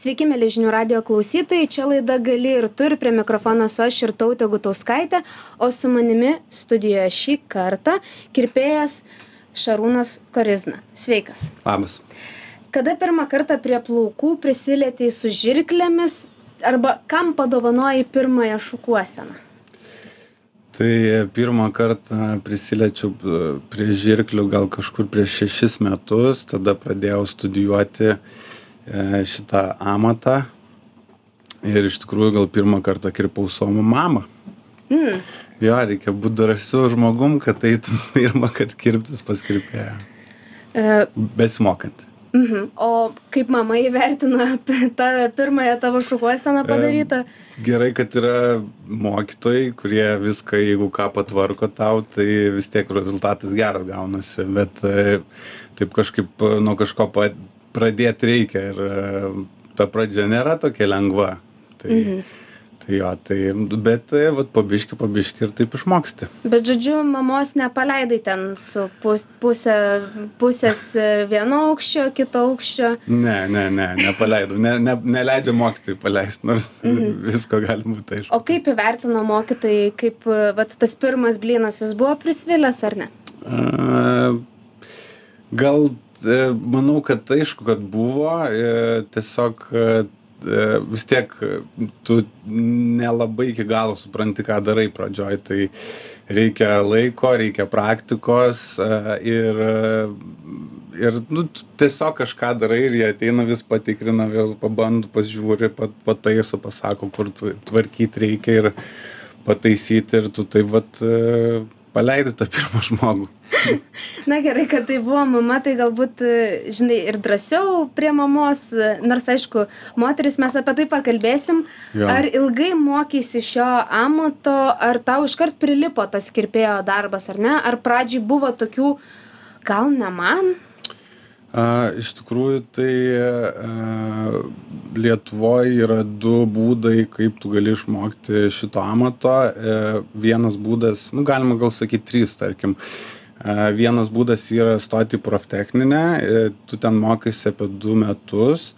Sveiki, mėly žinių radio klausytojai, čia laida gali ir turi, prie mikrofono su aš ir tautė Gutauskaitė, o su manimi studijoje šį kartą kirpėjas Šarūnas Korizna. Sveikas. Labas. Kada pirmą kartą prie plaukų prisilietėjai su žirklėmis arba kam padovanojai pirmąją šukuoseną? Tai pirmą kartą prisiliečiau e, prie žirklių gal kažkur prieš šešis metus, tada pradėjau studijuoti uh, E, šitą amatą. Ir iš tikrųjų gal pirmą kartą kirpau savo mamą. Mm. Jo, reikia būti drąsiu žmogum, kad eitum pirmą kartą kirptis pas kirpėją. E... Besimokant. Mhm. O kaip mama įvertina tą pirmąją tavo šukuoseną padarytą? E, gerai, kad yra mokytojai, kurie viską, jeigu ką patvarko tau, tai vis tiek rezultatas geras gaunasi. Bet e, taip kažkaip nuo kažko pradėt reikia ir e, ta pradžia nėra tokia lengva. Tai, mhm. tai jo, tai, bet e, vat, pabiški, pabiški ir taip išmoksti. Bet žodžiu, mamos nepaleidai ten su pus, pusė, pusės e, vieno aukščio, kito aukščio. Ne, ne, ne, nepaleidau. Ne, ne, neleidžia mokytojai paleisti, nors mhm. visko gali būti aišku. O kaip įvertino mokytojai, kaip vat, tas pirmas blynas, jis buvo prisvilęs ar ne? A, gal manau, kad aišku, kad buvo, e, tiesiog e, vis tiek tu nelabai iki galo supranti, ką darai pradžioj, tai reikia laiko, reikia praktikos ir, ir nu, tiesiog kažką darai ir jie ateina vis patikrina, vėl pabando, pasižiūri, pat, pataiso, pasako, kur tvarkyti reikia ir pataisyti ir tu taip vat paleidi tą pirmą žmogų. Na gerai, kad tai buvo mama, tai galbūt, žinai, ir drąsiau prie mamos, nors aišku, moteris mes apie tai pakalbėsim. Jo. Ar ilgai mokysi šio amato, ar tau iškart prilipo tas kirpėjo darbas, ar ne? Ar pradžiai buvo tokių, gal ne man? A, iš tikrųjų, tai a, Lietuvoje yra du būdai, kaip tu gali išmokti šito amato. E, vienas būdas, nu, galima gal sakyti trys, tarkim. E, vienas būdas yra stoti proftechninę, e, tu ten mokaisi apie du metus.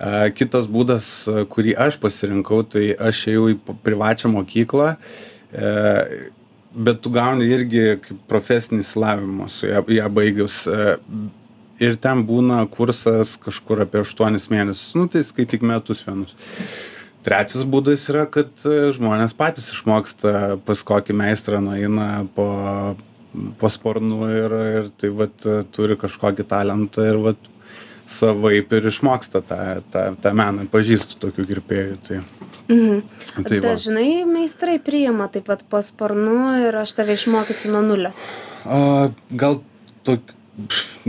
E, kitas būdas, kurį aš pasirinkau, tai aš ėjau į privačią mokyklą. E, bet tu gauni irgi kaip profesinį slavimą su ją, ją baigius. Ir ten būna kursas kažkur apie aštuonis mėnesius nu tai skaityk metus vienus trečias būdas yra kad e, žmonės patys išmoksta pas kokį meistrą nueina po po sparnu ir ir tai vat e, turi kažkokį talentą ir vat savaip ir išmoksta tą tą tą meną pažįstu tokių kirpėjų tai Mhm. Tai Dažnai meistrai priima taip pat po sparnu ir aš tave išmokysiu nuo nulio. A, gal tokių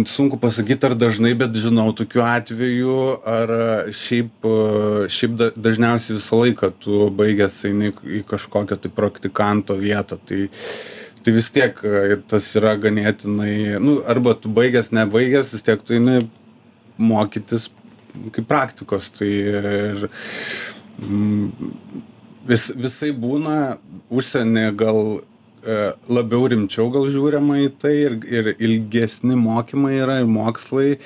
sunku pasakyt ar dažnai bet žinau tokių atvejų ar šiaip šiaip da dažniausiai visą laiką tu baigęs eini į kažkokią tai praktikanto vietą tai tai vis tiek tas yra ganėtinai nu arba tu baigęs nebaigęs vis tiek tu eini mokytis kaip praktikos tai ir mm, vis visaip būna užsieny gal E, labiau rimčiau gal žiūrima į tai ir, ir ilgesni mokymai yra ir mokslai.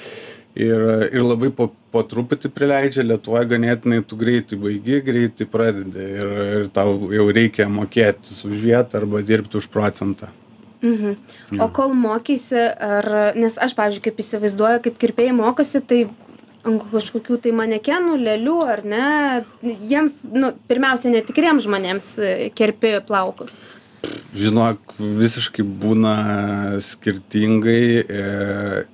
Ir, ir labai po, po truputį prileidžia, Lietuvoje ganėtinai tu greitai baigi, greitai pradedi ir, ir tau jau reikia mokėti už vietą arba dirbti už procentą. Mhm. O kol mokysi, ar, nes aš, pavyzdžiui, kaip įsivaizduoju, kaip kirpėjai mokosi, tai ant kažkokių tai manekenų, lėlių ar ne, jiems, nu, pirmiausia, netikriems žmonėms e, kerpi plaukus žinok, visiškai būna skirtingai. E,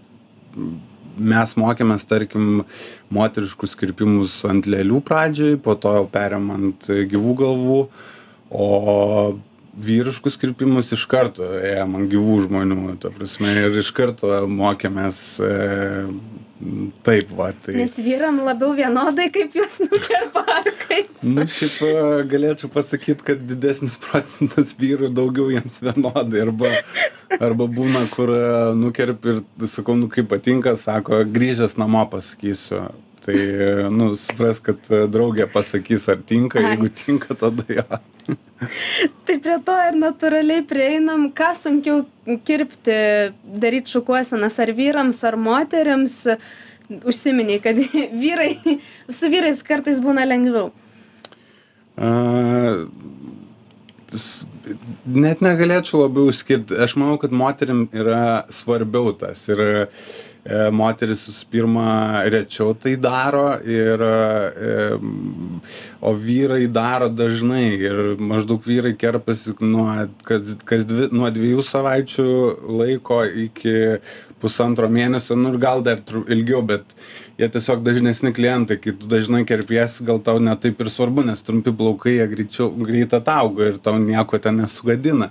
mes mokėmės, tarkim, moteriškus kirpimus ant lėlių pradžioj, po to jau perėm ant gyvų galvų, o vyriškus kirpimus iš karto ėjom ant gyvų žmonių, ta prasme, ir iš karto mokėmės e, taip, va. Tai... Nes vyram labiau vienodai, kaip juos nukerpa, ar kaip? Nu, šiaip e, galėčiau pasakyti, kad didesnis procentas vyrų daugiau jiems vienodai, arba, arba būna, kur e, nukerpi ir sakau, nu kaip patinka, sako, grįžęs namo pasakysiu tai nu suprask kad e, draugė pasakys ar tinka jeigu tinka tada jo tai prie to ir natūraliai prieinam ką sunkiau kirpti daryt šukuosenas ar vyrams ar moterims užsiminiai, kad vyrai, su vyrais kartais būna lengviau. A, net negalėčiau labiau išskirti. Aš manau, kad moterim yra svarbiau tas. Ir e, moteris visų pirma rečiau tai daro, ir, e, o vyrai daro dažnai. Ir maždaug vyrai kerpasi nuo, kas, kas dvi, nuo dviejų savaičių laiko iki pusantro mėnesio, nu ir gal dar ilgiau, bet jie tiesiog dažnesni klientai, kai tu dažnai kerpiesi, gal tau netaip ir svarbu, nes trumpi plaukai jie greičiau, greit atauga ir tau nieko ten nesugadina.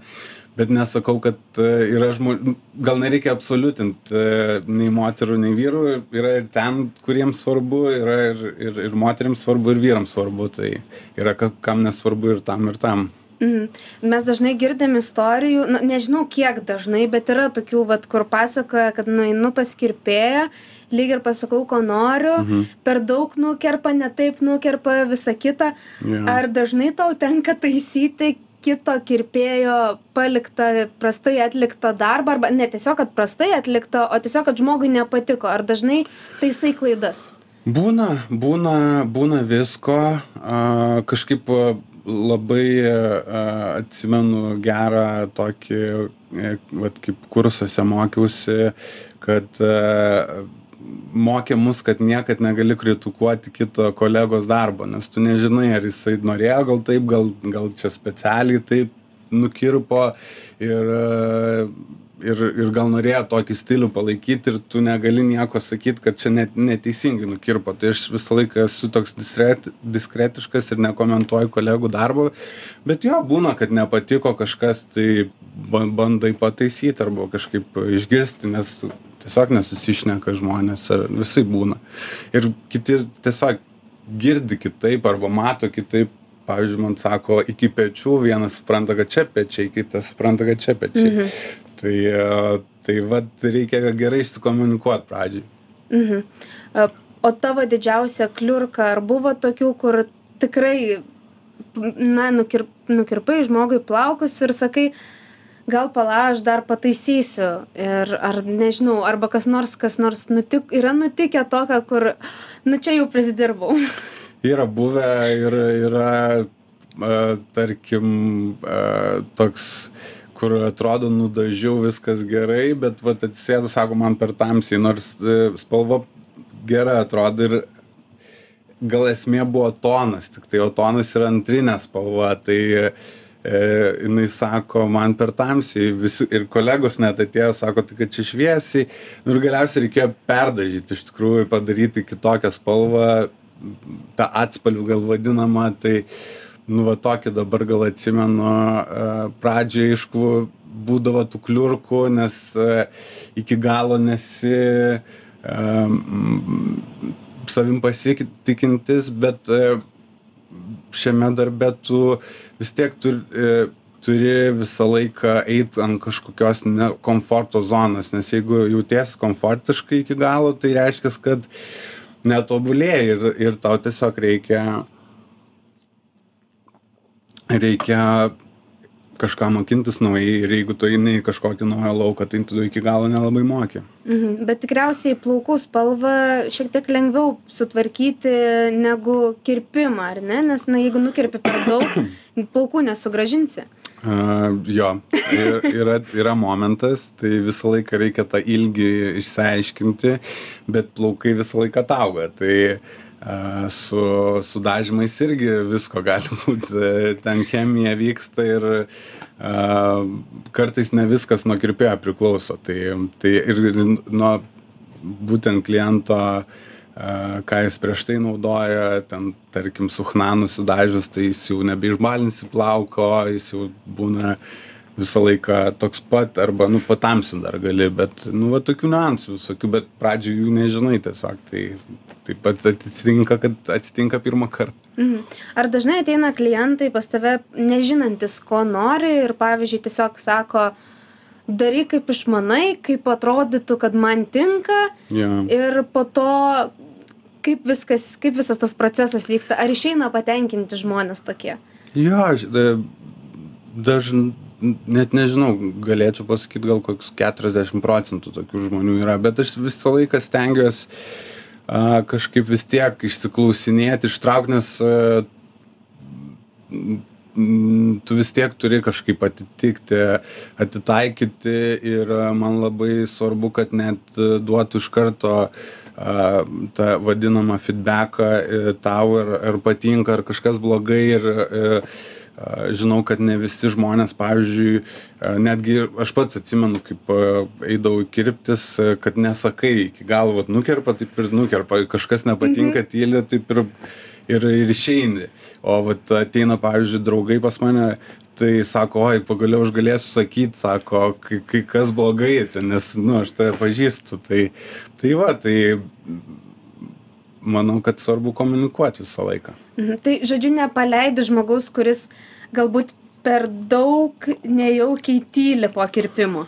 Bet nesakau, kad e, yra žmonių, gal nereikia absoliutinti e, nei moterų, nei vyrų, yra ir ten, kuriems svarbu, yra ir, ir, ir moteriams svarbu, ir vyrams svarbu, tai yra kam nesvarbu ir tam, ir tam. Mhm. Mes dažnai girdim istorijų, na, nežinau kiek dažnai, bet yra tokių, vat, kur pasakoja, kad nueinu pas kirpėją, lyg ir pasakau, ko noriu, mhm. per daug nukerpa, netaip nukerpa, visa kita. Yeah. Ar dažnai tau tenka taisyti kito kirpėjo paliktą prastai atliktą darbą, arba ne tiesiog, kad prastai atliktą, o tiesiog, kad žmogui nepatiko. Ar dažnai taisai klaidas? Būna, būna, būna visko. A, kažkaip labai atsimenu gerą tokį, e, vat, kaip kursuose mokiausi, kad mokė mus, kad niekad negali kritikuoti kito kolegos darbo, nes tu nežinai, ar jisai norėjo gal taip, gal, gal čia specialiai taip nukirpo ir ir ir gal norėjo tokį stilių palaikyt ir tu negali nieko sakyt kad čia net neteisingai nukirpo. Tai aš visą laiką esu toks disret diskretiškas ir nekomentuoju kolegų darbo bet jo būna kad nepatiko kažkas tai ba bandai pataisyt arba kažkaip išgirsti nes tiesiog nesusišneka žmonės ar visaip būna. Ir kiti tiesiog girdi kitaip arba mato kitaip pavyzdžiui man sako iki pečių vienas supranta kad čia pečiai kitas supranta kad čia pečiai. Mhm. Tai tai vat reikia gerai išsikomunikuot pradžioj mhm. O tavo didžiausia kliurka ar buvo tokių kur tikrai na nukir nukirpai žmogui plaukus ir sakai gal pala aš dar pataisysiu. Ir ar nežinau arba kas nors kas nors nutik yra nutikę tokio kur nu čia jau prisidirbau yra buvę ir yra a, tarkim a, toks kur atrodo nudažiau viskas gerai bet vat atsisėdus sako man per tamsiai nors e, spalva gera atrodo ir gal esmė buvo tonas tiktai o tonas yra antrinė spalva tai e, jinai sako man per tamsiai visi ir kolegos net atėjo sako tai kad čia šviesiai nu ir galiausiai reikėjo perdažyt iš tikrųjų padaryti kitokią spalvą tą atspalvį gal vadinamą tai nu va tokį dabar gal atsimenu pradžioj aišku būdavo tų kliurkų nes iki galo nesi savim pasitikintis bet šiame darbe tu vis tiek tu turi visą laiką eit ant kažkokios ne komforto zonos nes jeigu jautiesi komfortiškai iki galo tai reiškias kad netobulėji ir ir tau tiesiog reikia reikia kažką mokintis naujai ir jeigu tu eini į kažkokį naują lauką tai tu iki galo nelabai moki. Mhm bet tikriausiai plaukų spalvą šiek tiek lengviau sutvarkyti negu kirpimą ar ne? Nes na jeigu nukerpi per daug plaukų nesugrąžinsi a jo. Ir yra yra momentas tai visą laiką reikia tą ilgį išsiaiškinti bet plaukai visą laiką atauga tai a su su dažymais irgi visko gali būt. Ten chemija vyksta ir a kartais ne viskas nuo kirpėjo priklauso. Tai tai ir nuo būtent kliento a ką jis prieš tai naudoja ten tarkim su chna nusidažius tai jis jau nebeišbalinsi plauko jis jau būna visą laiką toks pat arba nu patamsint dar gali bet nu va tokių niuansų visokių bet pradžioj jų nežinai tiesiog tai taip pat atsitinka kad atsitinka pirmąkart mhm. Ar dažnai ateina klientai pas tave nežinantys ko nori ir pavyzdžiui tiesiog sako daryk kaip išmanai kaip atrodytų kad man tinka. Jo. Ir po to kaip viskas kaip visas tas procesas vyksta ar išeina patenkinti žmonės tokie? Jo aš da dažn net nežinau galėčiau pasakyt gal koks keturiasdešim procentų tokių žmonių yra bet aš visą laiką stengiuos a, kažkaip vis tiek išsiklausinėti, ištraukti, nes m, tu vis tiek turi kažkaip atitikti, atitaikyti ir man labai svarbu, kad net duotų iš karto a, tą vadinamą feedbacką e, tau ir, ir patinka, ar kažkas blogai ir e, a, žinau, kad ne visi žmonės, pavyzdžiui, netgi aš pats atsimenu, kaip eidavau kirptis, kad nesakai iki galo, vat, nukerpa, taip ir nukerpa, kažkas nepatinka, mhm. tyli, taip ir ir ir išeini o vat ateina pavyzdžiui draugai pas mane tai sako oi pagaliau aš galėsiu sakyt sako kai kai kas blogai ten nes nu aš tave pažįstu tai tai va tai manau kad svarbu komunikuot visą laiką. Mhm. tai žodžiu nepaleidi žmogaus kuris galbūt per daug nejaukiai tyli po kirpimo.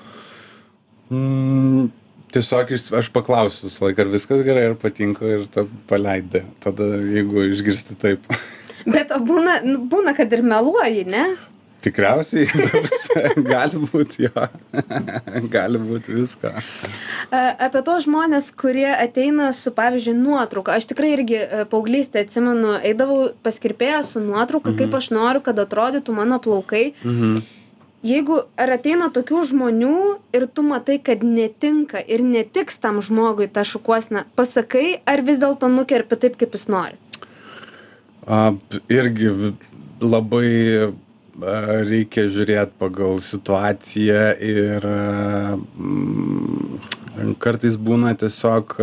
Mm, tiesiog aš paklausiu visąlaik ar viskas gerai ar patinka ir ta paleidi. Tada jeigu išgirsti taip. Bet būna būna kad ir meluoji ne Tikriausiai, gali būti jo, gali būti viską. Apie tos žmonės, kurie ateina su, pavyzdžiui, nuotrauka. Aš tikrai irgi e, paauglystę atsimenu, eidavau paskirpėję su nuotrauka, mhm. kaip aš noriu, kad atrodytų mano plaukai. Mhm jeigu ar ateina tokių žmonių ir tu matai kad netinka ir netiks tam žmogui ta šukuosena pasakai ar vis dėlto nukerpi taip kaip jis nori a, irgi labai reikia žiūrėt pagal situaciją ir mm, kartais būna tiesiog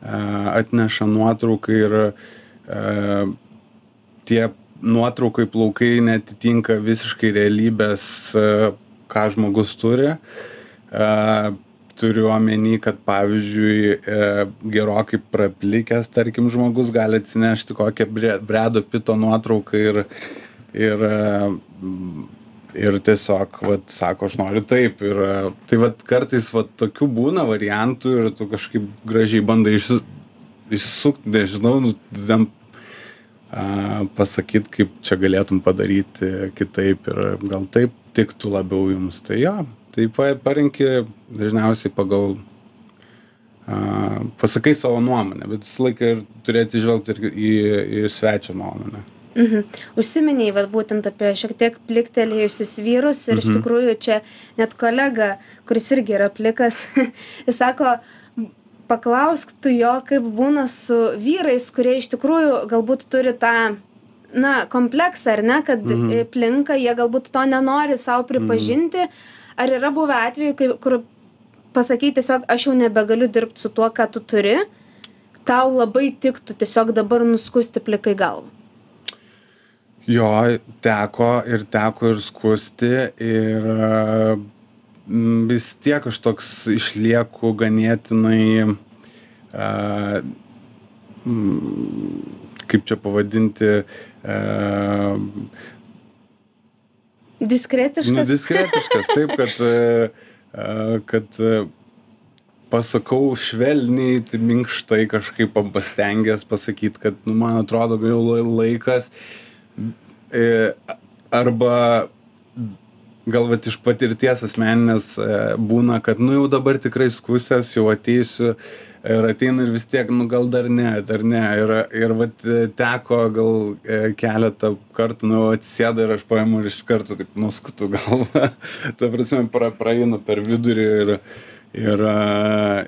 atneša nuotrauką ir tie nuotraukoj plaukai neatitinka visiškai realybės, ką žmogus turi. Turiu omeny, kad pavyzdžiui e, gerokai praplikęs, tarkim, žmogus gali atsinešti kokią bredo pito nuotrauką ir, ir, ir tiesiog, vat, sako, aš noriu taip. Ir tai vat, kartais vat, tokių būna variantų ir tu kažkaip gražiai bandai išsisukti, nežinau, nu, a, pasakyt, kaip čia galėtum padaryti kitaip ir gal taip tiktų labiau jums. Tai jo, tai parinki dažniausiai pagal, a, pasakai savo nuomonę, bet visą laiką ir turėti žvelgti ir į, į svečio nuomonę. Mhm. Užsiminiai, vad būtent apie šiek tiek pliktelėjusius vyrus ir mhm. iš tikrųjų čia net kolega, kuris irgi yra plikas, jis sako, paklausk tu jo kaip būna su vyrais kurie iš tikrųjų galbūt turi tą na kompleksą ar ne kad mhm. plinka jie galbūt to nenori sau pripažinti ar yra buvę atvejų kai kur pasakei tiesiog aš jau nebegaliu dirbt su tuo ką tu turi tau labai tiktų tiesiog dabar nuskusti plikai galvą Jo, teko ir teko ir skusti ir Mm, vis tiek aš toks išlieku ganėtinai, a, mm, kaip čia pavadinti, a, diskretiškas. Nu, diskretiškas, taip, kad, a, kad pasakau švelniai, tai minkštai kažkaip pastengęs pasakyti, kad, nu, man atrodo, jau laikas. E, arba gal vat iš patirties asmeninės e, būna, kad nu jau dabar tikrai skusęs, jau ateisiu ir ateina ir vis tiek, nu gal dar ne, dar ne. Ir, ir vat e, teko gal e, keletą kartų, nu atsisėda ir aš paimu ir iš karto taip nuskutu galvą. Ta prasme, pra, praeinu per vidurį ir, ir,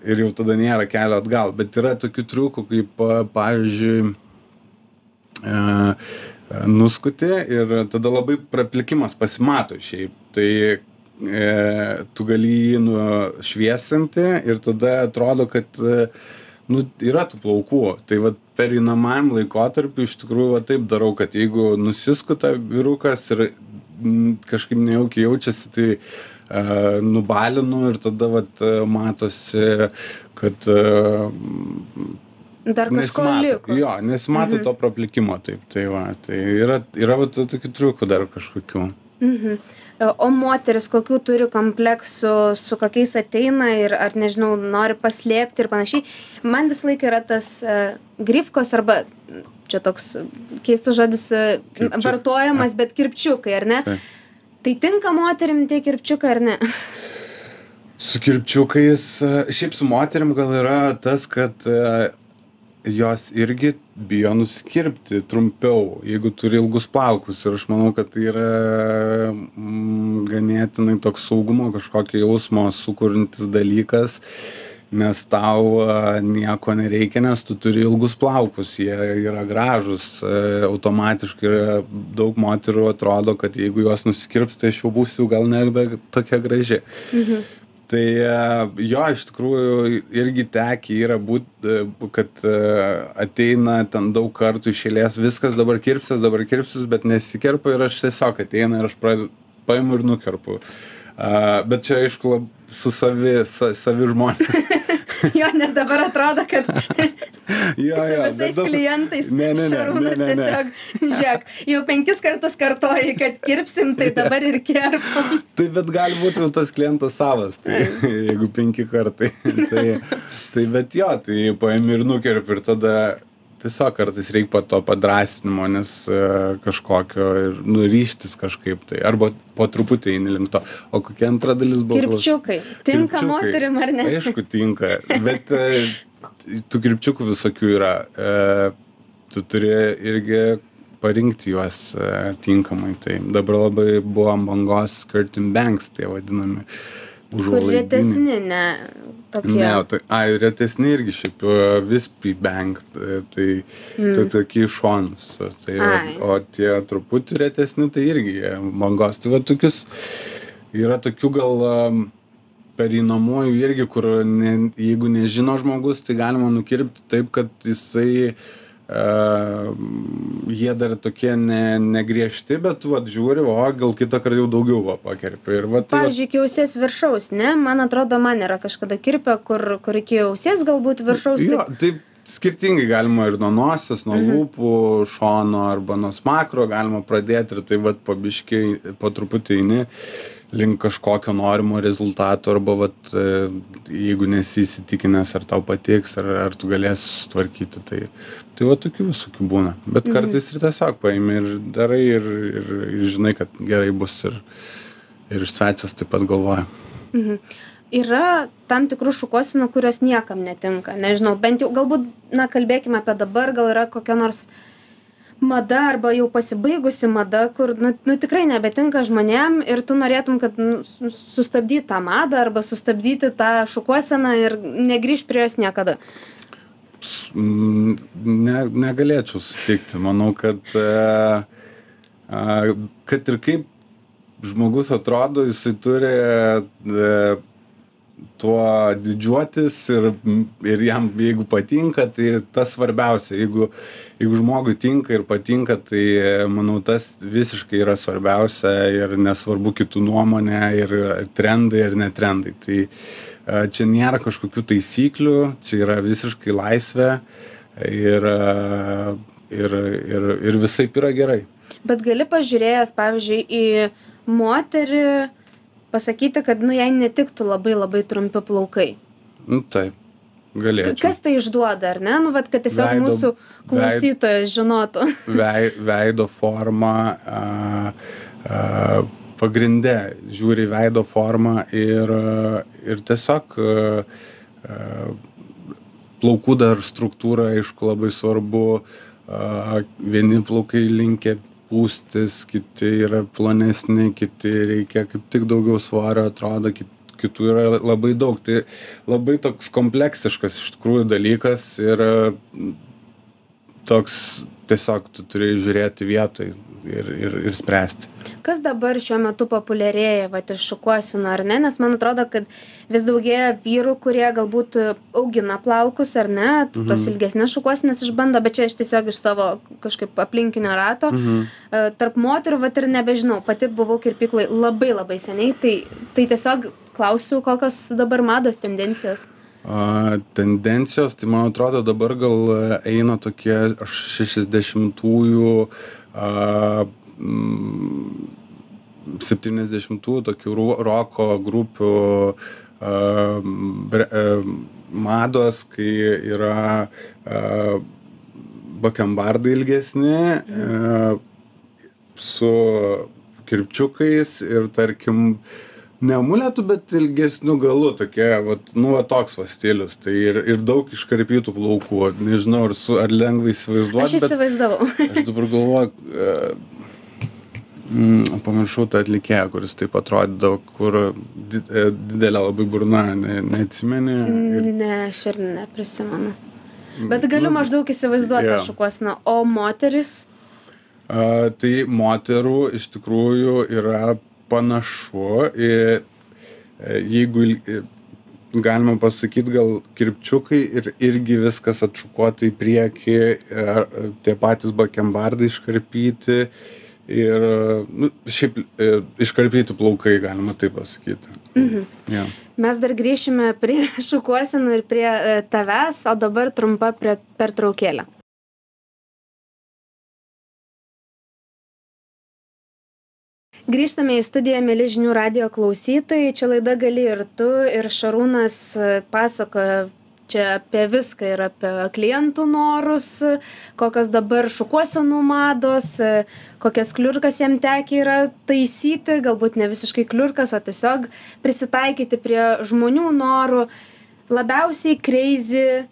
ir jau tada nėra kelio atgal. Bet yra tokių triukų, kaip pavyzdžiui, nuskuti ir tada labai praplikimas pasimato šiaip tai e, tu gali jį nušviesinti ir tada atrodo, kad e, nu, yra tų plaukų. Tai va pereinamajam laikotarpiu iš tikrųjų va, taip darau, kad jeigu nusiskuta vyrukas ir m, kažkaip nejaukiai jaučiasi, tai uh, nubalinu ir tada vat, matosi, kad uh, Dar kažko liko. Jo, nesimato mhm. to praplikimo taip. Tai, va, tai yra, yra va, tokių triukų dar kažkokių. Mhm o moterys kokių turi kompleksų su kokiais ateina ir ar nežinau nori paslėpti ir panašiai man visą laiką yra tas e, grifkos arba čia toks keistas žodis e, vartojamas bet kirpčiukai ar ne tai tinka moterim tie kirpčiukai ar ne su kirpčiukais e, šiaip su moterim gal yra tas kad jos irgi bijo nusikirpti trumpiau jeigu turi ilgus plaukus ir aš manau kad tai yra mm, ganėtinai toks saugumo kažkokio jausmo sukuriantis dalykas nes tau nieko nereikia, nes tu turi ilgus plaukus, jie yra gražus, a, automatiškai yra daug moterų atrodo, kad jeigu juos nusikirps, tai aš jau būsiu gal nebe tokia graži. Tai e, jo iš tikrųjų irgi tekę yra būt e, kad e, ateina ten daug kartų iš eilės viskas dabar kirpsies dabar kirpsiuos bet nesikerpa ir aš tiesiog ateina ir aš pradedu paimu ir nukerpu. A bet čia aišku lab su savi sa savi žmonės jo, nes dabar atrodo, kad jo, su jo, visais daug... klientais ne, ne, ne, Šarūnas ne, ne, ne. tiesiog, žiūrėk, jau penkis kartus kartoji, kad kirpsim, tai dabar ir kerpam. Tai bet gali būti tas klientas savas, tai jeigu penki kartai. tai, tai bet jo, tai paimi ir nukerpi ir tada tiesiog kartais reikia po to padrasinimo, nes uh, kažkokio ir nuryštis kažkaip tai. Arba po truputį eini link to. O kokia antra dalis buvo? Kirpčiukai. Tinka Kirpčiukai. moterim ar ne? Aišku, tinka. Bet uh, tų kirpčiukų visokių yra. Uh, tu turi irgi parinkti juos tinkamai. Tai dabar labai buvo ant bangos curtain banks, tie vadinami. Kur retesni, ne tokie. Ne, tai, ai, retesni irgi šiaip Vispy Bank, tai, tai, mm. tai tokie iš šonus. Tai, Ai. o, o tie truputį retesni, tai irgi jie bangos. Tai va tokius, yra tokių gal um, pereinamųjų irgi, kur ne, jeigu nežino žmogus, tai galima nukirpti taip, kad jisai jie dar tokie ne, negriežti, bet vat žiūri, o gal kitą kartą jau daugiau va pakerpi. Ir va tai... Pavyzdžiui, iki ausies viršaus, ne? Man atrodo, man yra kažkada kirpę, kur, kur iki ausies galbūt viršaus. Jo, taip- taip skirtingai galima ir nuo nosies, nuo Mhm. lūpų, šono arba nuo smakro galima pradėti ir tai vat pabiškiai, po truputį eini link kažkokio norimo rezultato arba vat, e, jeigu nesi įsitikinęs, ar tau patiks, ar, ar tu galėsi sutvarkyti. Tai, tai va tokių visokių būna. Bet Mhm. kartais ir tiesiog paimi ir darai ir, ir, ir žinai, kad gerai bus ir, ir svečias taip pat galvoja. Mhm. Yra tam tikrų šukuosinų, kurios niekam netinka. Nežinau, bent jau galbūt, na, kalbėkime apie dabar, gal yra kokia nors mada arba jau pasibaigusi mada, kur, nu, nu tikrai nebetinka žmonėm ir tu norėtum, kad nu, su- sustabdyti tą madą arba sustabdyti tą šukuoseną ir negrįž prie jos niekada. Mm, Ne, negalėčiau sutikti. Manau, kad, e, a, kad ir kaip žmogus atrodo, jisai turi e, tuo didžiuotis ir, ir jam, jeigu patinka, tai tas svarbiausia. Jeigu, jeigu žmogui tinka ir patinka, tai manau, tas visiškai yra svarbiausia ir nesvarbu kitų nuomonė ir trendai ir netrendai. Tai čia nėra kažkokių taisyklių, čia yra visiškai laisvė ir, ir, ir, ir visai yra gerai. Bet gali pažiūrėjęs, pavyzdžiui, į moterį pasakyti, kad, nu, jai netiktų labai labai trumpi plaukai. Nu, taip, galėčiau. Kas tai išduoda, ar ne? Nu, vat, kad tiesiog Veido- mūsų klausytojas žinotų. vei, veido formą a, a, pagrinde žiūri veido formą ir, ir tiesiog a, a, plaukų dar struktūra, aišku, labai svarbu. A, vieni plaukai linkia pūstis, kiti yra plonesni, kiti reikia kaip tik daugiau svorio, atrodo, kit, kitų yra labai daug. Tai labai toks kompleksiškas iš tikrųjų dalykas ir a, toks tiesiog tu turi žiūrėti vietoj ir, ir, ir spręsti. Kas dabar šiuo metu populiarėja, va, iš šukuosinų, ar ne? Nes man atrodo, kad vis daugėja vyrų, kurie galbūt augina plaukus, ar ne? Mhm. Tos ilgesnės šukuosinės išbando, bet čia aš tiesiog iš savo kažkaip aplinkinio rato. Mhm. E, Tarp moterų, va, ir nebežinau, pati buvau kirpiklai labai labai seniai, tai, tai tiesiog klausiu, kokios dabar mados tendencijos. A, tendencijos, tai man atrodo dabar gal e, eina tokie 60-ųjų, mm, 70-ųjų tokių ro- roko grupių a, bre, a, mados, kai yra a, bakembardai ilgesni a, su kirpčiukais ir tarkim ne muletu bet ilgesniu galu tokia vat nu va toks va stilius tai ir ir daug iškarpytų plaukų nežinau ar su ar lengva įsivaizduot Aš įsivaizdavau. aš dabar galvoju e, mm, pamiršau tą atlikėją kuris taip atrodydavo kur di- e, didelė labai burna ne, neatsimeni ir, Ne, aš ir neprisimenu. Bet galiu nu, maždaug įsivaizduoti tą jo. šukuoseną. O moteris? A, tai moterų iš tikrųjų yra panašu į, e, jeigu i- galima pasakyti, gal kirpčiukai ir irgi viskas atšukuota į priekį, ar, tie patys bakembardai iškarpyti ir nu, šiaip e, iškarpyti plaukai, galima taip pasakyti. Mhm. Ja. Mes dar grįšime prie šukuosenų ir prie e, tavęs, o dabar trumpa pertraukėlė. Grįžtame į studiją, mėly žinių radio klausytojai. Čia laida gali ir tu, ir Šarūnas e, pasakoja čia apie viską ir apie klientų norus, kokios dabar šukuosenų mados, e, kokias kliurkas jam tekia yra taisyti, galbūt ne visiškai kliurkas, o tiesiog prisitaikyti prie žmonių norų. Labiausiai crazy,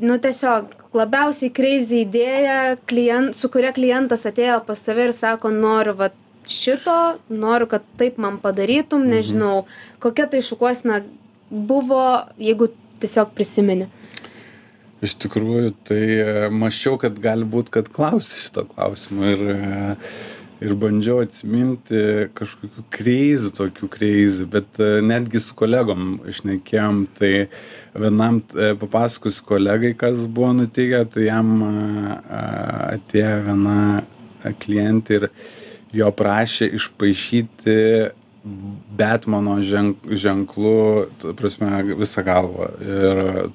nu tiesiog labiausiai crazy idėja, klient, su kuria klientas atėjo pas tave ir sako, noriu vat, šito, noriu, kad taip man padarytum, nežinau, kokia tai šukuosena buvo, jeigu tiesiog prisimeni. Iš tikrųjų, tai e, maščiau, kad gali būt, kad klausi šito klausimo ir, e, ir bandžiau atsiminti kažkokių kreizų, tokių kreizų, bet e, netgi su kolegom išnekėjom, tai vienam papasakos kolegai, kas buvo nutikę, tai jam atėjo viena klientė ir jo prašė išpaišyti Batmano ženk, ženklų, ta prasme, visą galvą. Ir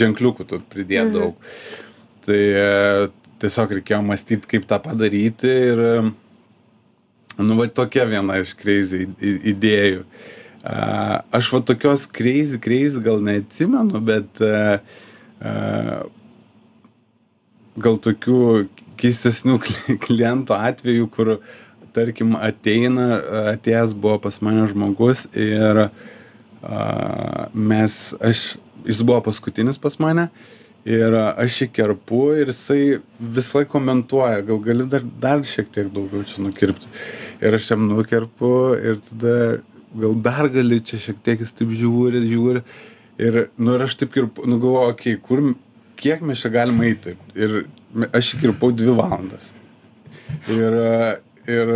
ženkliukų tu pridėt Mhm. daug. Tai e, tiesiog reikėjo mąstyti, kaip tą padaryti ir, e, nu, va tokia viena iš i- idėjų. A, Aš va tokios crazy, crazy gal neatsimenu, bet gal tokių keistesnių kli- klientų atvejų, kur, tarkim, ateina, atėjęs buvo pas mane žmogus ir a, mes, aš, jis buvo paskutinis pas mane ir aš jį kerpu ir jisai visą laiką komentuoja, gal gali dar, dar šiek tiek daugiau čia nukirpti. Ir aš jam nukerpu ir tada gal dar gali čia šiek tiek jis taip žiūri, žiūri. Ir, nu, ir aš taip kirpu, nu galvoju, okei, okay, kur, kiek mes čia galime eiti. Ir aš kirpau dvi valandas. Ir, ir,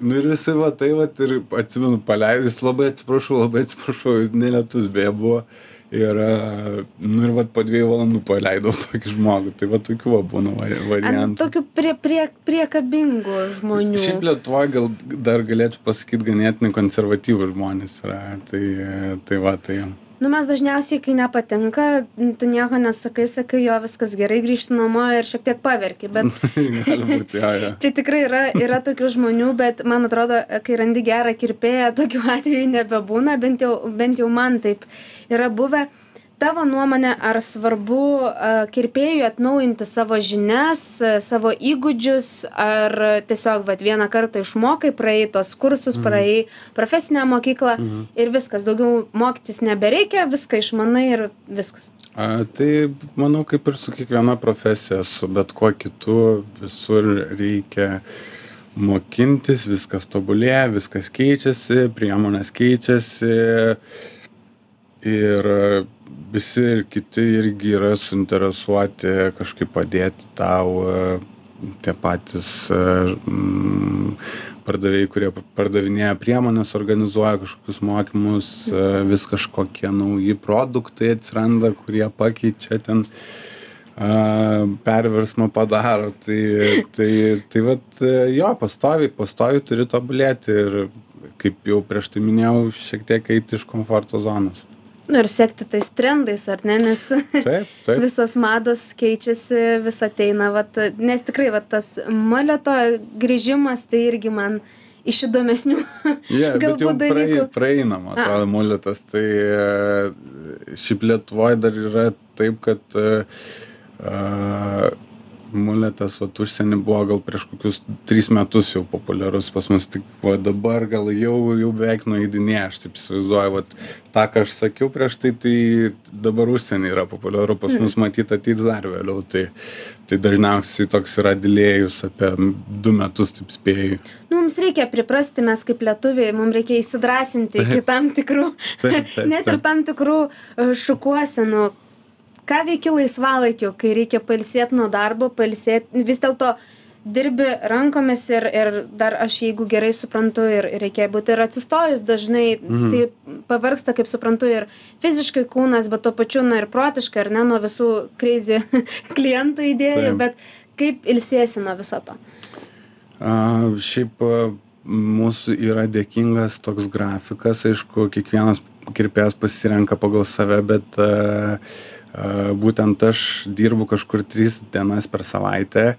nu ir jisai va tai va ir atsimenu paleidai, jis labai atsiprašau, labai atsiprašau, jis nelietus beje buvo. Ir, nu ir va po dviejų valandų paleidau tokį žmogų. Tai va tokių va būna vari- Ant variantų. tokių prie, prie, priekabingų žmonių. Šiaip Lietuvoje gal dar galėčiau pasakyti ganėtinai konservatyvų žmonės yra. Tai, tai va, tai. Nu, mes dažniausiai, kai nepatinka, tu nieko nesakai, sakai, jo viskas gerai, grįžti namo ir šiek tiek paverki. Bet būti, jo, jo. čia tikrai yra, yra tokių žmonių, bet man atrodo, kai randi gerą kirpėją, tokių atvejų nebebūna, bent jau, bent jau man taip yra buvę. Tavo nuomonė, ar svarbu a, kirpėjui atnaujinti savo žinias, a, savo įgūdžius, ar tiesiog vat, vieną kartą išmokai, praėjai tos kursus, Mhm. praėjai profesinę mokyklą Mhm. ir viskas, daugiau mokytis nebereikia, viską išmanai ir viskas. A, tai manau, kaip ir su kiekviena profesija, su bet kuo kitu, visur reikia mokintis, viskas tobulėja, viskas keičiasi, priemonės keičiasi ir visi ir kiti irgi yra suinteresuoti kažkaip padėti tau e, tie patys e, pardavėjai, kurie pardavinėja priemonės, organizuoja kažkokius mokymus, e, vis kažkokie nauji produktai atsiranda, kurie pakeičia ten perversmą padaro. Tai, tai, tai vat, jo, pastoviai, pastoviai turi tobulėti ir kaip jau prieš tai minėjau, šiek tiek eiti iš komforto zonos. Nu, ir sekti tais trendais, ar ne, nes Taip, taip. visos mados keičiasi, vis ateina, vat, nes tikrai vat, tas maleto grįžimas tai irgi man iš įdomesnių. Yeah, Galbūt dalykų. praeinama, A. atrodo, muletas. Tai e, šiaip Lietuvoje dar yra taip, kad e, muletas vat užsieny buvo gal prieš kokius tris metus jau populiarus pas mus tik va dabar gal jau jau beveik nueidinėja aš taip įsivaizduoju vat tą ką aš sakiau prieš tai tai dabar užsieny yra populiaru pas mus matyt ateis dar vėliau tai tai dažniausiai toks yra dilėjus apie du metus taip spėju. Nu mums reikia priprasti mes kaip lietuviai mum reikia įsidrąsinti iki tam tikrų Taip, taip, net ir taip. tam tikrų e, šukuosenų ką veiki laisvalaikiu kai reikia pailsėt nuo darbo pailsėt vis dėlto dirbi rankomis ir ir dar aš jeigu gerai suprantu ir ir reikia būt ir atsistojus dažnai Mhm. tai pavargsta kaip suprantu ir fiziškai kūnas bet tuo pačiu na ir protiškai ar ne nuo visų kreizi klientų idėjų Taip. bet kaip ilsiesi nuo viso to A, šiaip mūsų yra dėkingas toks grafikas, aišku, kiekvienas kirpėjas pasirenka pagal save, bet a, būtent aš dirbu kažkur 3 dienas per savaitę,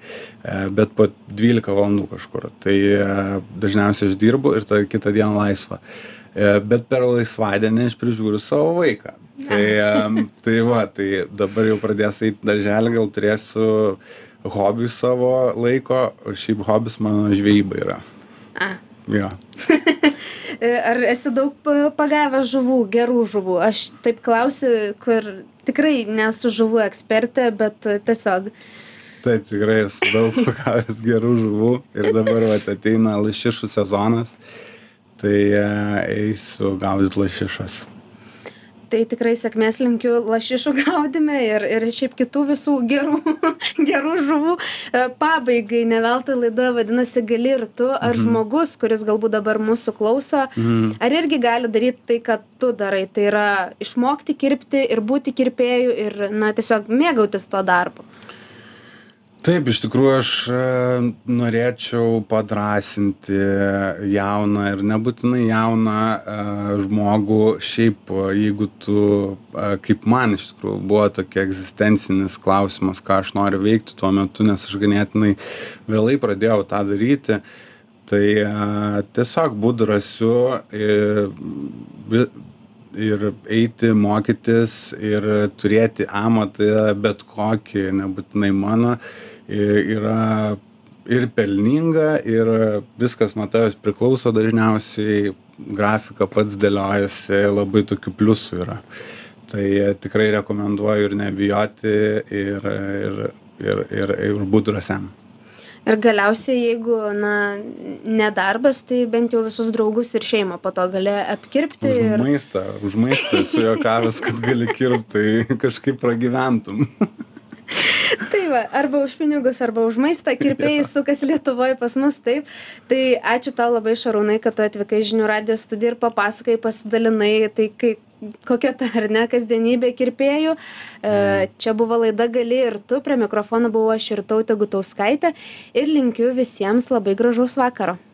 bet po 12 valandų kažkur. Tai dažniausiai aš dirbu ir tada kitą dieną laisva. E, Bet per laisvadienį aš prižiūriu savo vaiką. Tai, tai va, tai dabar jau pradės eiti darželį, gal turėsiu hobiui savo laiko, o šiaip hobis mano žvejyba yra. a Jo. E, Ar esi daug pa- pagavęs žuvų, gerų žuvų? Aš taip klausiu, kur tikrai nesu žuvų ekspertė, bet tiesiog. Taip, tikrai esu daug pagavęs gerų žuvų ir dabar va, ateina lašišų sezonas, tai e, eisiu gaudyti lašišas. Tai tikrai sėkmės linkiu lašišų gaudime ir, ir šiaip kitų visų gerų, gerų žuvų. E, Pabaigai, ne veltui laida vadinasi Gali ir tu, ar žmogus, kuris galbūt dabar mūsų klauso, Mhm. ar irgi gali daryti tai, ką tu darai. Tai yra išmokti kirpti ir būti kirpėju ir, na, tiesiog mėgautis tuo darbu. Taip, iš tikrųjų aš e, norėčiau padrasinti jauną ir nebūtinai jauną e, žmogų, šiaip e, jeigu tu, kaip man iš tikrųjų buvo tokia egzistencinis klausimas, ką aš noriu veikti tuo metu, nes aš ganėtinai vėlai pradėjau tą daryti, tai tiesiog būt drąsiu ir, vi- ir eiti mokytis ir turėti amatą bet kokį, nebūtinai mano, yra ir pelninga, ir viskas nuo tavęs priklauso dažniausiai, grafika pats dėliojasi, labai tokių pliusų yra. Tai tikrai rekomenduoju ir nebijoti, ir, ir, ir, ir, ir būti drąsiam. Ir galiausiai, jeigu, na, nedarbas, tai bent jau visus draugus ir šeimą po to gali apkirpti. Už Ir... maistą, už maistą esu juokavęs, kad gali kirpti, tai kažkaip pragyventum. Tai va, arba už pinigus, arba už maistą, kirpėjai sukas Lietuvoje pas mus, taip. Tai ačiū tau labai, Šarūnai, kad tu atvykai žinių radio studiją ir papasakai, pasidalinai, tai kai, kokia ta ar ne kasdienybė kirpėjų. E, čia buvo laida gali ir tu, prie mikrofono buvau aš ir tautė Gutauskaitė ir linkiu visiems labai gražaus vakaro.